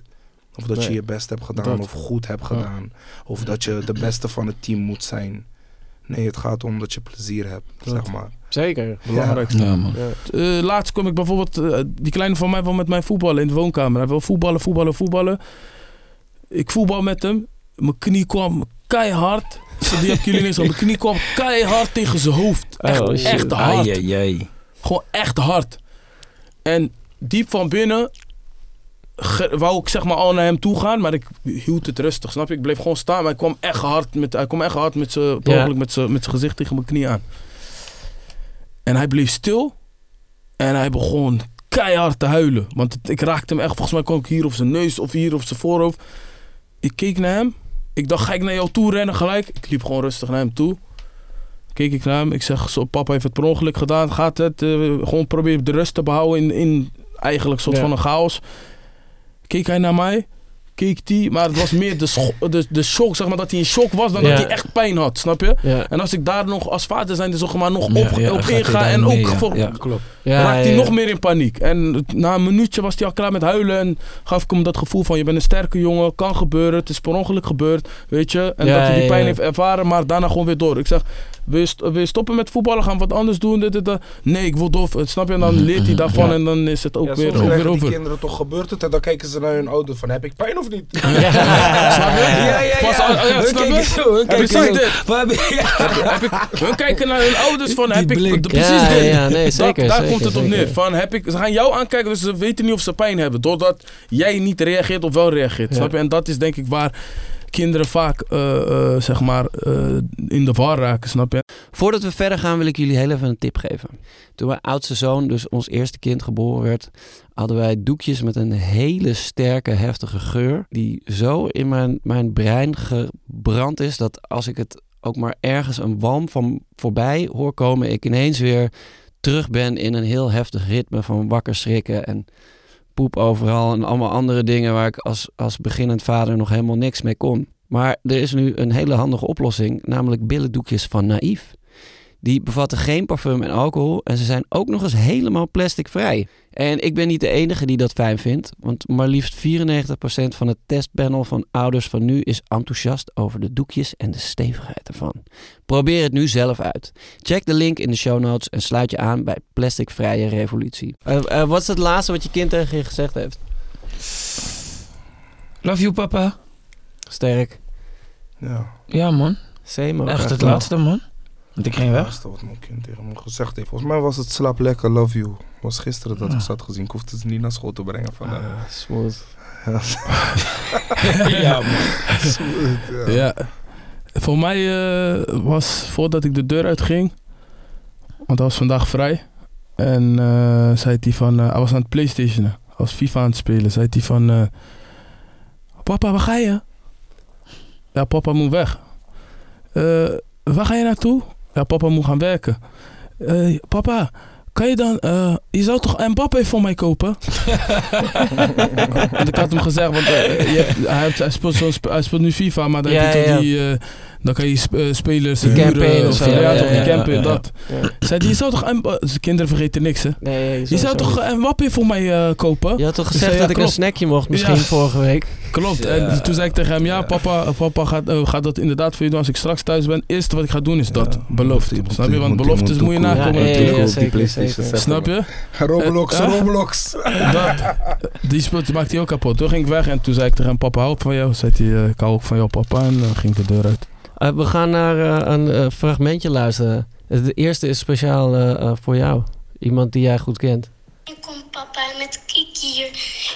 Of dat je Nee. je best hebt gedaan, Dat. of goed hebt Ja. gedaan. Of dat je de beste van het team moet zijn. Nee, het gaat om dat je plezier hebt, Dat. zeg maar. Zeker. belangrijk. Ja, man. Ja. Eh, laatst kwam ik bijvoorbeeld, eh, die kleine van mij wil met mij voetballen in de woonkamer. Hij wil voetballen, voetballen, voetballen. Ik voetbal met hem. Mijn knie kwam keihard. Die heb ik jullie niet zo. Mijn knie kwam keihard tegen zijn hoofd. Echt, Oh, echt hard. Ai, ai, ai. Gewoon echt hard. En diep van binnen wou ik zeg maar al naar hem toe gaan, maar ik hield het rustig, snap je? Ik bleef gewoon staan, maar hij kwam echt hard met, hij kwam echt hard met zijn Ja. ongeluk met zijn gezicht tegen mijn knie aan. En hij bleef stil en hij begon keihard te huilen. Want het- ik raakte hem echt, volgens mij kwam ik hier op zijn neus of hier op zijn voorhoofd. Ik keek naar hem. Ik dacht, ga ik naar jou toe rennen gelijk? Ik liep gewoon rustig naar hem toe. Keek ik naar hem. Ik zeg, zo, papa heeft het per ongeluk gedaan. Gaat het? Eh, gewoon probeer de rust te behouden in, in eigenlijk een soort Ja. van een chaos. Keek hij naar mij. Keek hij. Maar het was meer de, de, de shock, zeg maar, dat hij in shock was dan Ja. dat hij echt pijn had, snap je? Ja, En als ik daar nog als vader zijn, zeg maar, nog op, ja, op inga en mee, ook ja. voor, Ja, klopt. ja, raakt hij ja, nog meer in paniek. En na een minuutje was hij al klaar met huilen en gaf ik hem dat gevoel van je bent een sterke jongen, kan gebeuren, het is per ongeluk gebeurd, weet je. En Ja, dat hij die pijn ja. heeft ervaren, maar daarna gewoon weer door. Ik zeg, wil je, st- wil je stoppen met voetballen, gaan we wat anders doen? Dit, dit. Nee, ik wil door, snap je? En dan leert hij daarvan Ja. en dan is het ook Ja, weer, soms ook weer over. kinderen toch gebeurt het en dan kijken ze naar hun ouders van heb ik pijn of niet? Snap je? Ja, ja, Pas ja. al- oh ja, Hun snap je? kijken zo, hun kijken zo. hun naar hun ouders van heb ik precies Ja, dit. ja, nee, zeker, daar komt het op neer. Van, heb ik, ze gaan jou aankijken, dus ze weten niet of ze pijn hebben. Doordat jij niet reageert of wel reageert. Ja. Snap je? En dat is denk ik waar kinderen vaak eh, eh, zeg maar, eh, in de war raken. Snap je? Voordat we verder gaan wil ik jullie heel even een tip geven. Toen mijn oudste zoon, dus ons eerste kind, geboren werd, hadden wij doekjes met een hele sterke, heftige geur. Die zo in mijn, mijn brein gebrand is dat als ik het ook maar ergens een walm van voorbij hoor komen, ik ineens weer terug ben in een heel heftig ritme van wakker schrikken en overal en allemaal andere dingen waar ik als, als beginnend vader nog helemaal niks mee kon. Maar er is nu een hele handige oplossing, namelijk billendoekjes van Naïef. Die bevatten geen parfum en alcohol en ze zijn ook nog eens helemaal plasticvrij. En ik ben niet de enige die dat fijn vindt, want maar liefst 94% van het testpanel van ouders van nu is enthousiast over de doekjes en de stevigheid ervan. Probeer het nu zelf uit. Check de link in de show notes en sluit je aan bij Plasticvrije Revolutie. Eh, wat is het laatste wat je kind tegen je gezegd heeft? Love you, papa. Sterk. Ja. Ja, man. Same Echt het wel. laatste, man. Want ik ging Het weg. laatste wat mijn kind tegen me gezegd heeft. Volgens mij was het slaap lekker, love you. Was gisteren dat ik ze had gezien. Ik hoefde ze niet naar school te brengen. Van, Smooth. ja, man. ja. Ja. Voor mij eh, was voordat ik de deur uitging, want hij was vandaag vrij. En eh, zei hij van, eh, hij was aan het playstationen, hij was FIFA aan het spelen. Zei hij van, papa waar ga je? Ja papa moet weg. "Eh, waar ga je naartoe? Ja papa moet gaan werken. "Eh, papa, kan je dan, eh, je zou toch Mbappé voor mij kopen? Want ik had hem gezegd, want eh, je hij, heeft- hij, speelt hij nu FIFA, maar dan, Ja, heb je toch ja. die, dan kan je sp- eh, spelers Die huren campaign of zo. Ja, Ja, toch, ja, die ja, campaign, ja, ja. dat. Ja. Zei die, je zou toch, de kinderen vergeten niks hè? Nee, Je zou toch Mbappé voor mij eh, kopen? Je had toch gezegd zei, ja, dat ik een snackje mocht misschien Ja. vorige week? Klopt. Ja. En toen zei ik tegen hem, ja papa, papa gaat, eh, gaat dat inderdaad voor je doen als ik straks thuis ben. Het eerste wat ik ga doen is dat. Ja. Beloofd. Snap je? Want beloftes moet je nakomen natuurlijk. Snap je? Roblox, Roblox. Dat, die speelt, maakte hij ook kapot. Toen ging ik weg en toen zei ik tegen hem, papa hou ik van jou. Zei hij, ik hou ook van jou papa. En dan ging ik de deur uit. Eh, we gaan naar eh, een eh, fragmentje luisteren. De eerste is speciaal voor jou. Iemand die jij goed kent. Kom papa met Kiki hier.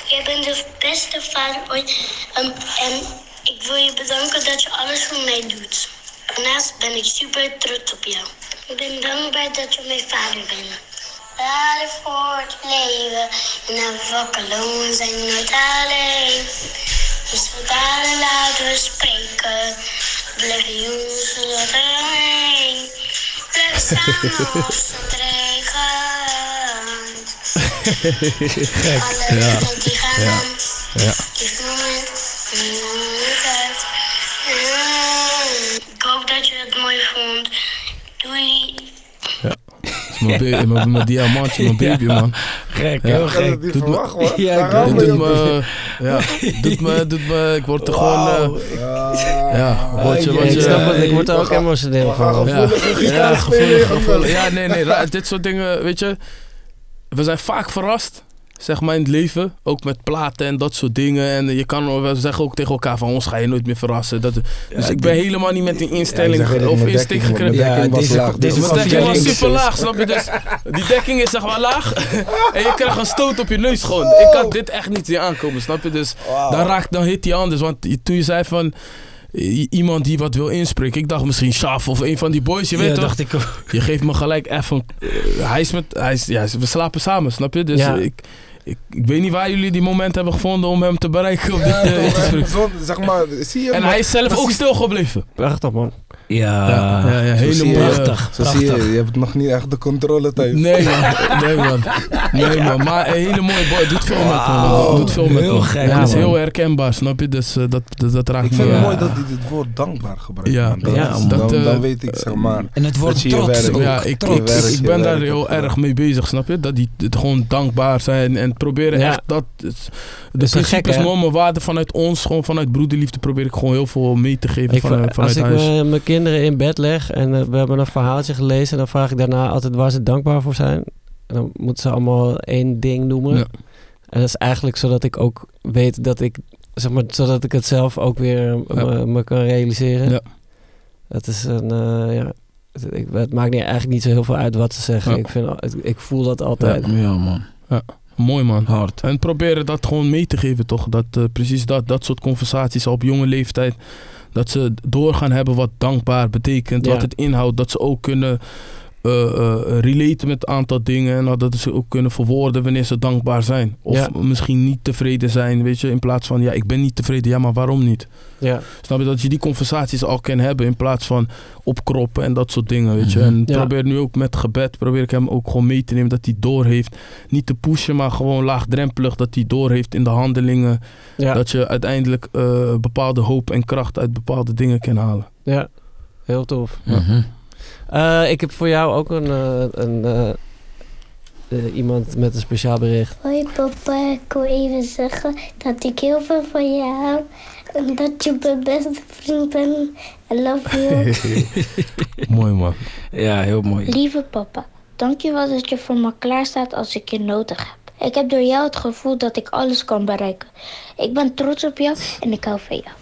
Jij bent de beste vader ooit. Ehm, en ik wil je bedanken dat je alles voor mij doet. Daarnaast ben ik super trots op jou. Ik ben dankbaar dat je mijn vader bent. Vader voor het leven. En een vakkeloon zijn nooit alleen. Dus vandaar laten we spreken. Blijf erheen. Blijf als het regent. Alle Ja. die gaan Ja. Ja. Uit. Ik hoop dat je het mooi vond. Doei. Is mijn, baby, mijn, mijn diamantje, mijn baby man. Gek, Ja. heel Ik gek. Doet me- verwacht. Ja, ik doet me, ja, doet me, doet me, ik word er gewoon, eh, ja, word je, ik je, snap het, ik word er ook emotioneel van. Ja. Ja, gevoelig, gevoelig. wel- Ja, nee, nee. Dit soort dingen, weet je. We zijn vaak verrast, zeg maar, in het leven. Ook met platen en dat soort dingen. En je kan, we zeggen ook tegen elkaar van ons ga je nooit meer verrassen. Dat, dus ik ben helemaal niet met die instelling Ja, of insteek gekregen. Ja, dekking was deze- laag. deze dekking was super laag, snap je? Dus die dekking is zeg maar laag. en je krijgt een stoot op je neus gewoon. Ik had dit echt niet zien aankomen, snap je? Dus dan, raakt, dan hit hij anders. Want je- toen je zei van... Iemand die wat wil inspreken. Ik dacht misschien Shaf of een van die boys. Je weet Ja, toch? dacht ik ook. Je geeft me gelijk even. eh, hij is met. Hij is, ja, we slapen samen, snap je? Dus Ja. ik, ik, ik weet niet waar jullie die moment hebben gevonden om hem te bereiken. Op dit, Ja, eh. Zon- zeg maar, zie je? en maar- hij is zelf ook precies. stil gebleven. Prachtig man. Ja, Ja, ja, hele prachtig. Zo zie je, je hebt nog niet echt de controle thuis. Nee man, nee man. Nee man, maar een hele mooie boy. Doet veel met me. Wauw, man. Doet veel met heel me. gek, Ja, dat is heel herkenbaar, snap je? Dus eh, dat, dat, dat raakt Ik me vind het Ja. mooi dat hij dit woord dankbaar gebruikt. Ja, man. Dat ja, is- man. dan, Dat, eh, dan weet ik, zeg maar. En het wordt Dat je je trots. Ja, ik, trots. ik, ik ben daar heel erg mee bezig, snap je? Dat die het gewoon dankbaar zijn en proberen Ja. echt dat. het- De is een principes, gek, hè? normen, waarden vanuit ons, gewoon vanuit broederliefde, probeer ik gewoon heel veel mee te geven Ik, van, va- vanuit als ik huis. me- mijn kinderen in bed leg en eh, we hebben een verhaaltje gelezen, dan vraag ik daarna altijd waar ze dankbaar voor zijn. En dan moeten ze allemaal één ding noemen. Ja. En dat is eigenlijk zodat ik ook weet dat ik, zeg maar, zodat ik het zelf ook weer eh, Ja. me, me kan realiseren. Ja. Het is een, eh, ja, het, ik- het maakt niet, eigenlijk niet zo heel veel uit wat ze zeggen. Ja. Ik, vind, ik, ik voel dat altijd. Ja, man. Mooi man. Hard. En proberen dat gewoon mee te geven, toch? Dat, eh, precies dat, dat soort conversaties op jonge leeftijd. Dat ze doorgaan hebben wat dankbaar betekent, Ja. wat het inhoudt. Dat ze ook kunnen relaten met een aantal dingen. En dat ze ook kunnen verwoorden wanneer ze dankbaar zijn. Of Ja. misschien niet tevreden zijn, weet je. In plaats van, ja, ik ben niet tevreden. Ja, maar waarom niet? Ja. Snap je? Dat je die conversaties al kan hebben in plaats van opkroppen en dat soort dingen, weet je. Mhm. En Ja. probeer nu ook met gebed, probeer ik hem ook gewoon mee te nemen dat hij doorheeft. Niet te pushen, maar gewoon laagdrempelig dat hij doorheeft in de handelingen. Ja. Dat je uiteindelijk eh, bepaalde hoop en kracht uit bepaalde dingen kan halen. ja, heel tof. Mhm. Eh, ik heb voor jou ook een, eh, een eh, iemand met een speciaal bericht. Hoi papa, ik wil even zeggen dat ik heel veel van je hou. En dat je mijn beste vriend bent. I love you. Mooi man. Ja, heel mooi. Lieve papa, dankjewel dat je voor me klaarstaat als ik je nodig heb. Ik heb door jou het gevoel dat ik alles kan bereiken. Ik ben trots op jou en ik hou van jou.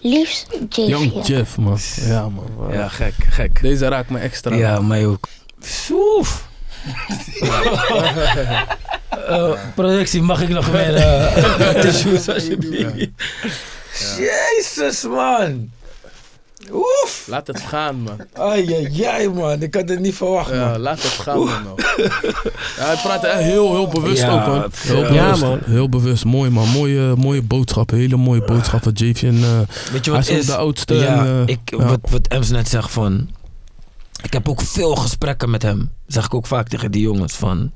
Liefst, Young Javia. Jeff man. Ja man. Ja, gek, gek. Deze raakt me extra. Ja, mij ook. Oef. Eh, productie, mag ik nog meer eh, tissues alsjeblieft? Jezus, man. Oef. Laat het gaan man. Ai, ai, ai, man. Ik had het niet verwacht, Ja, man. laat het gaan man. Ja, hij praat echt heel, heel bewust Ja, ook hoor. Heel ja, bewust. man. Heel bewust. Mooi man. Mooie, mooie boodschappen. Hele mooie boodschappen. Javian. eh Weet je hij wat ook is? de oudste. Ja, en, eh, ik, ja. Wat, wat Ems net zegt van... Ik heb ook veel gesprekken met hem. Zeg ik ook vaak tegen die jongens van...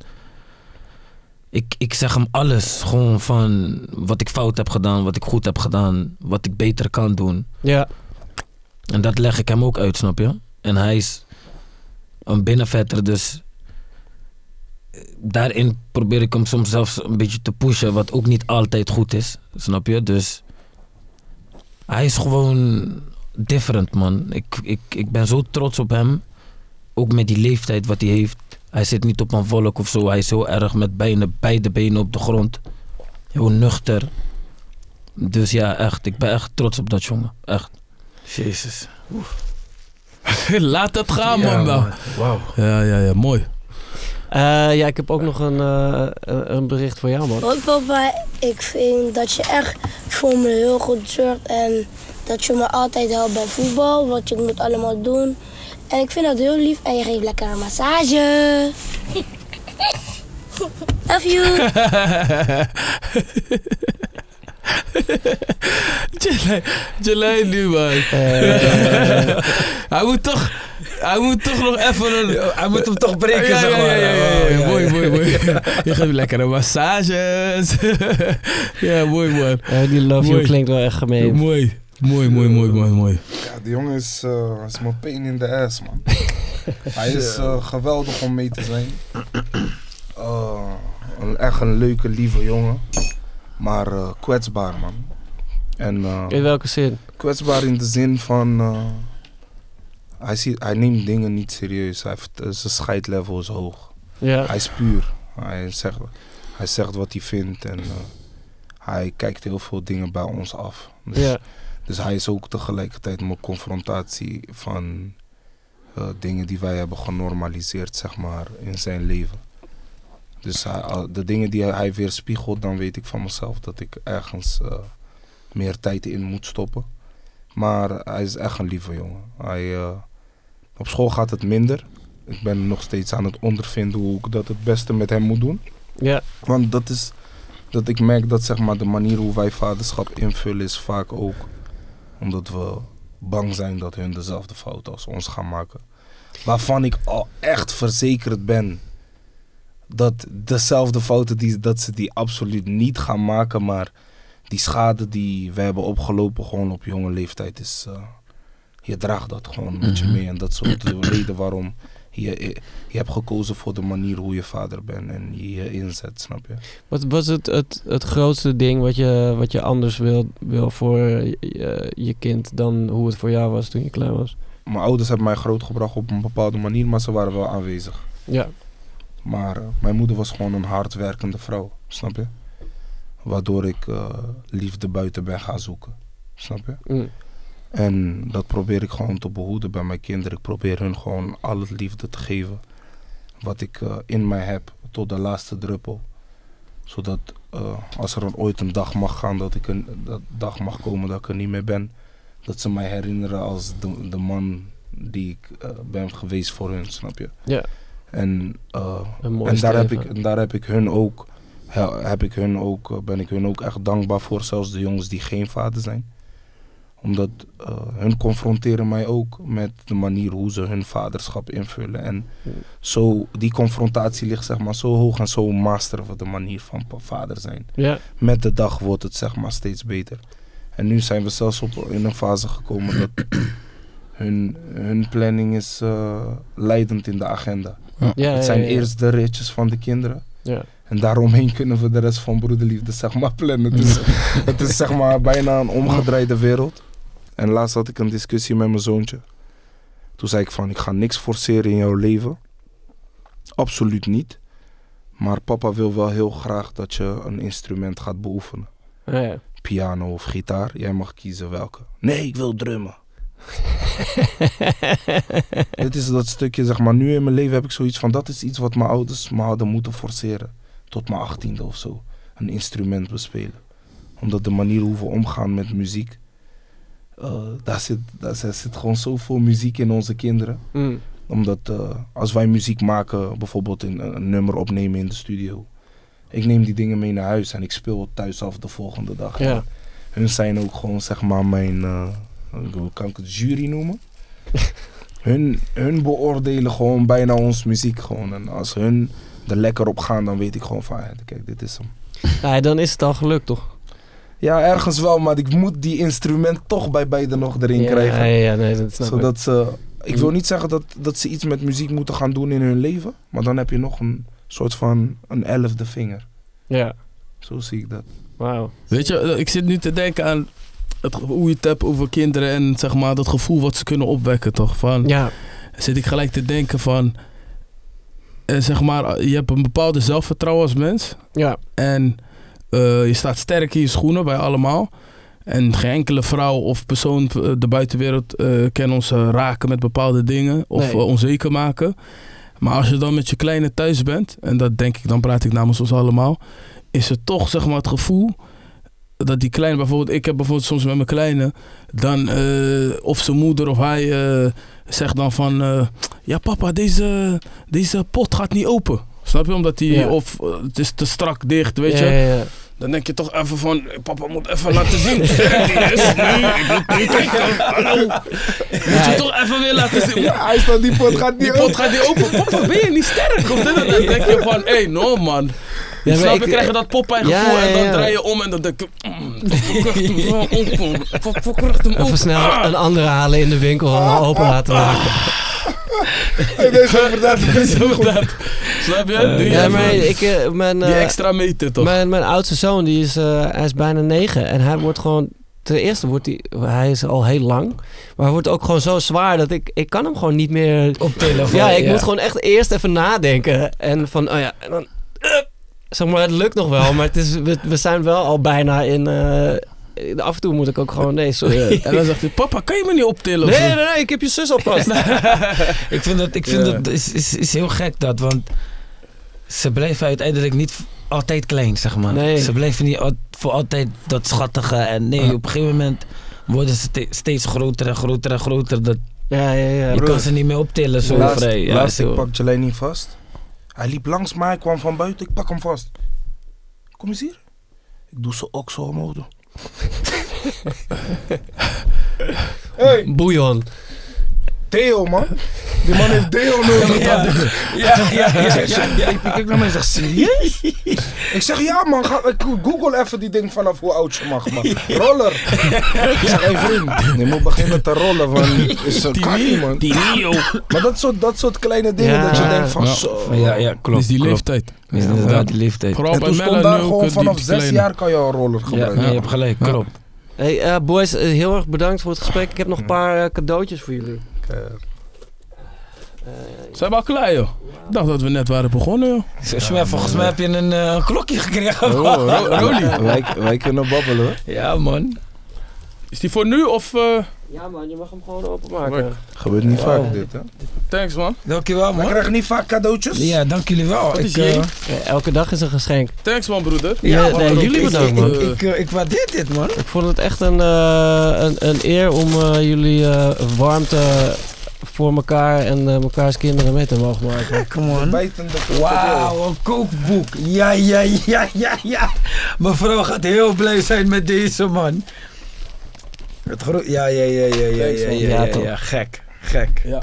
Ik, ik zeg hem alles. Gewoon van wat ik fout heb gedaan, wat ik goed heb gedaan, wat ik beter kan doen. Ja, En dat leg ik hem ook uit, snap je? En hij is een binnenvetter, dus eh, daarin probeer ik hem soms zelfs een beetje te pushen, wat ook niet altijd goed is, snap je? Dus hij is gewoon different, man. Ik, ik, ik ben zo trots op hem, ook met die leeftijd wat hij heeft. Hij zit niet op een wolk of zo, hij is heel erg met benen, beide benen op de grond. Heel nuchter. Dus ja, echt, ik ben echt trots op dat jongen, echt. Jezus. Laat het gaan Ja, man. nou. man. Wauw. Ja, ja, ja. Mooi. Eh, ja, ik heb ook nog een, eh, een- een bericht voor jou, man. Hoi papa, ik vind dat je echt voor me heel goed zorgt en dat je me altijd helpt bij voetbal, wat je moet allemaal doen. En ik vind dat heel lief en je geeft lekker een massage. Love you. Jelijn nu man. hij moet toch... Hij moet toch nog even een... Hij moet hem toch breken, ja, zeg ja, maar. ja, ja, ja, ja, Oh, Mooi, mooi, mooi. Je geeft lekkere massages. ja, mooi man. Eh, die love you Mooi. klinkt wel echt gemeen. Mooi. Mooi, mooi, mooi, mooi, mooi. Ja, die jongen is, eh, is mijn pain in the ass, man. Hij is eh, geweldig om mee te zijn. Eh, een, echt een leuke, lieve jongen. Maar eh, kwetsbaar, man. En eh, In welke zin? kwetsbaar in de zin van... eh, hij, ziet, hij neemt dingen niet serieus. Hij heeft, eh, zijn scheidlevel is hoog. Ja, Hij is puur. Hij zegt, hij zegt wat hij vindt. En hij kijkt heel veel dingen bij ons af. Dus ja, dus hij is ook tegelijkertijd mijn confrontatie van dingen die wij hebben genormaliseerd, zeg maar, in zijn leven. Dus hij- de dingen die hij weerspiegelt, dan weet ik van mezelf dat ik ergens meer tijd in moet stoppen. Maar hij is echt een lieve jongen. Hij, eh, op school gaat het minder. Ik ben nog steeds aan het ondervinden hoe ik dat het beste met hem moet doen. ja, Want dat is dat ik merk dat zeg maar, de manier hoe wij vaderschap invullen is vaak ook omdat we bang zijn dat hun dezelfde fout als ons gaan maken. Waarvan ik al echt verzekerd ben dat dezelfde fouten die, dat ze die absoluut niet gaan maken, maar die schade die we hebben opgelopen gewoon op jonge leeftijd is, eh, je draagt dat gewoon met je Mhm. mee en dat is ook de reden waarom je, je hebt gekozen voor de manier hoe je vader bent en je je inzet, snap je? Wat was het, het, het grootste ding wat je, wat je anders wil, wil voor je, je kind dan hoe het voor jou was toen je klein was? Mijn ouders hebben mij grootgebracht op een bepaalde manier, maar ze waren wel aanwezig. Ja. Maar eh, mijn moeder was gewoon een hardwerkende vrouw, snap je? Waardoor ik eh, liefde buiten ben gaan zoeken, snap je? Mm. En dat probeer ik gewoon te behoeden bij mijn kinderen. Ik probeer hun gewoon al het liefde te geven wat ik eh, in mij heb tot de laatste druppel. Zodat eh, als er een, ooit een dag mag gaan dat ik een dat dag mag komen dat ik er niet meer ben, dat ze mij herinneren als de, de man die ik ben geweest voor hun, snap je? Ja. En, en daar heb, ik, daar heb ik hun ook, heb ik hun ook, eh, ben ik hun ook echt dankbaar voor, zelfs de jongens die geen vader zijn. Omdat eh, hun confronteren mij ook met de manier hoe ze hun vaderschap invullen. En zo, die confrontatie ligt zeg maar zo hoog en zo master van de manier van vader zijn. Ja. Met de dag wordt het zeg maar steeds beter. En nu zijn we zelfs op, in een fase gekomen dat hun, hun planning is eh, leidend in de agenda. Ja, het zijn eerst de ritjes van de kinderen. Ja. En daaromheen kunnen we de rest van broederliefde zeg maar plannen. Dus het is zeg maar bijna een omgedraaide wereld. En laatst had ik een discussie met mijn zoontje. Toen zei ik van, ik ga niks forceren in jouw leven. Absoluut niet. Maar papa wil wel heel graag dat je een instrument gaat beoefenen. Ja. Piano of gitaar. Jij mag kiezen welke. Nee, ik wil drummen. Dit is dat stukje, zeg maar, nu in mijn leven heb ik zoiets van, dat is iets wat mijn ouders me hadden moeten forceren. Tot mijn achttiende of zo. Een instrument bespelen. Omdat de manier hoe we omgaan met muziek, eh, daar, zit, daar zit gewoon zoveel muziek in onze kinderen. Mm. Omdat eh, als wij muziek maken, bijvoorbeeld een, een nummer opnemen in de studio. Ik neem die dingen mee naar huis en ik speel het thuis af de volgende dag. Ja. Hun zijn ook gewoon, zeg maar, mijn, eh, hoe kan ik het, jury noemen? hun, hun beoordelen gewoon bijna ons muziek gewoon. En als hun er lekker op gaan, dan weet ik gewoon van, kijk, dit is hem. Ja, dan is het al gelukt, toch? Ja, ergens wel, maar ik moet die instrument toch bij beide nog erin ja, krijgen. Ja, ja, nee, dat snap ik. Zodat ze, ik wil niet zeggen dat, dat ze iets met muziek moeten gaan doen in hun leven, maar dan heb je nog een soort van een elfde vinger. Ja, Zo zie ik dat. wauw. Weet je, ik zit nu te denken aan het, hoe je het hebt over kinderen en zeg maar dat gevoel wat ze kunnen opwekken, toch? Van, Ja, zit ik gelijk te denken van, eh, zeg maar, je hebt een bepaalde zelfvertrouwen als mens ja, en eh, je staat sterk in je schoenen bij allemaal. En geen enkele vrouw of persoon eh, de buitenwereld eh, kan ons eh, raken met bepaalde dingen of Nee. eh, onzeker maken. Maar als je dan met je kleine thuis bent, en dat denk ik, dan praat ik namens ons allemaal, is het toch zeg maar het gevoel dat die kleine, bijvoorbeeld, ik heb bijvoorbeeld soms met mijn kleine, dan eh, of zijn moeder of hij eh, zegt dan van, eh, ja papa, deze, deze pot gaat niet open. Snap je? Omdat die, Ja. of het is te strak dicht, weet ja, je. ja, ja. Dan denk je toch even van, papa moet even laten zien. die is. Nu, ik moet nu kijken. Hallo. Moet je toch even weer laten zien. hij staat, die pot gaat Die pot gaat niet open. Papa, ben je niet sterk? Of dit. Dan denk je van, hé, hey, no man. Ja, maar Snap je, ik- krijg je dat Popeye gevoel en dan draai je om en dan denk mm, open. Even snel Ah. een andere halen in de winkel en open laten maken. Deze inderdaad. Zo dat. Snap je? Ja, maar ik, eh, mijn, die eh, extra meter toch? mijn, mijn oudste zoon, die is, eh, hij is bijna negen. En hij wordt gewoon... Ten eerste wordt hij... Hij is al heel lang. Maar hij wordt ook gewoon zo zwaar dat ik... Ik kan hem gewoon niet meer... Op telefoon. Ja, ik moet gewoon echt eerst even nadenken. En van, oh ja, en dan... eh, zeg maar, het lukt nog wel. Maar het is, we, we zijn wel al bijna in... eh, af en toe moet ik ook gewoon... Nee, sorry. En dan zegt hij, papa, kan je me niet optillen? of Nee, zo? nee, nee, ik heb je zus alvast. Ik vind dat, ik vind Ja. dat is, is, is heel gek dat, want ze blijven uiteindelijk niet altijd klein, zeg maar. Nee. Ze blijven niet al- voor altijd dat schattige en nee, op een gegeven moment worden ze ste- steeds groter en groter en groter. Dat, Ja, ja, ja. je kan ze niet meer optillen zo laatst, vrij. Ja, laatst ik pak Jelani vast. Hij liep langs mij, hij kwam van buiten, ik pak hem vast. Kom eens hier. Ik doe ze ook zo omhoog. Hey, Bouillon. Theo man. Die man heeft Theo nodig. Ja, ja, ja, ja, Ik ja, ja, kijk naar mij en zeg, serieus? ik zeg, ja man, ga, ik google even die ding vanaf hoe oud je mag, man. Roller. ik zeg, hey vriend, je moet beginnen te rollen, van is zo kan niet, man. Maar dat soort, dat soort kleine dingen, Ja. dat je denkt van, Ja. zo. Ja, ja, klopt. is die klopt. leeftijd. Is Ja, inderdaad die leeftijd. Vooral En toen stond daar gewoon vanaf zes kleine. jaar kan je al een roller Ja, gebruiken. nee, je hebt gelijk, Ja. klopt. Hey, eh, boys, eh, heel erg bedankt voor het gesprek. Ik heb nog een paar eh, cadeautjes voor jullie. Eh, Ze hebben al klaar, joh. Ik dacht dat we net waren begonnen, joh. Smer, volgens mij heb je een eh, klokje gekregen. Oh, Ro- Rolly. wij, wij kunnen babbelen. hoor. Ja, man. Is die voor nu of... eh, ja man, je mag hem gewoon openmaken. Gebeurt niet vaak dit, hè? Thanks, man. Dankjewel, We man. krijgen niet vaak cadeautjes. Ja, dank jullie wel. Wat is Ik, eh, elke dag is een geschenk. Thanks, man, broeder. Ja, man, nee, ik- jullie bedankt, ik- man. Ik, ik, eh, ik waardeer dit, man. Ik vond het echt een, eh, een, een eer om eh, jullie eh, warmte voor elkaar en eh, mekaars kinderen mee te mogen maken. Come on. Wauw, een kookboek. Ja, ja, ja, ja, ja. Mevrouw gaat heel blij zijn met deze, man. Het ja, ja, ja, ja, ja, ja, ja, Ja, ja, toch. ja, Gek, gek. Ja.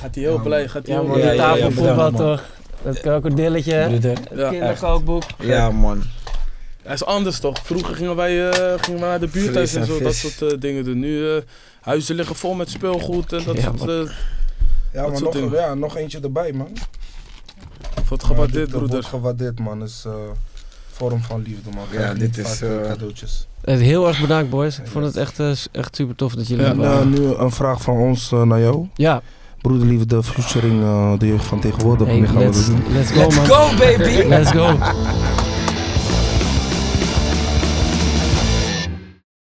Gaat hij heel Ja, blij, gaat hij Ja heel man, Ja, die ja, ja, tafelvoetbal toch? Dat krokodilletje, het Ja, kinderkookboek. Ja, man. Hij is anders toch? Vroeger gingen wij, eh, gingen wij naar de buurthuis en en zo, dat soort eh, dingen doen. Nu eh, huizen liggen vol met speelgoed en dat Ja, soort... eh Ja, Dat maar soort nog, dingen. ja, nog eentje erbij, man. wordt Maar gewaardeerd, dit, broeder. Wordt gewaardeerd, man. is eh vorm van liefde, man. Ja, dit is, eh, cadeautjes. Eh, Heel erg bedankt boys. Ik vond het echt, eh, echt super tof dat jullie Ja, waren. nu een vraag van ons naar jou. Ja, Broederliefde featuring eh, de jeugd van tegenwoordig. hey, Wanneer gaan we let's, dat doen? let's go Let's go, baby. Let's go.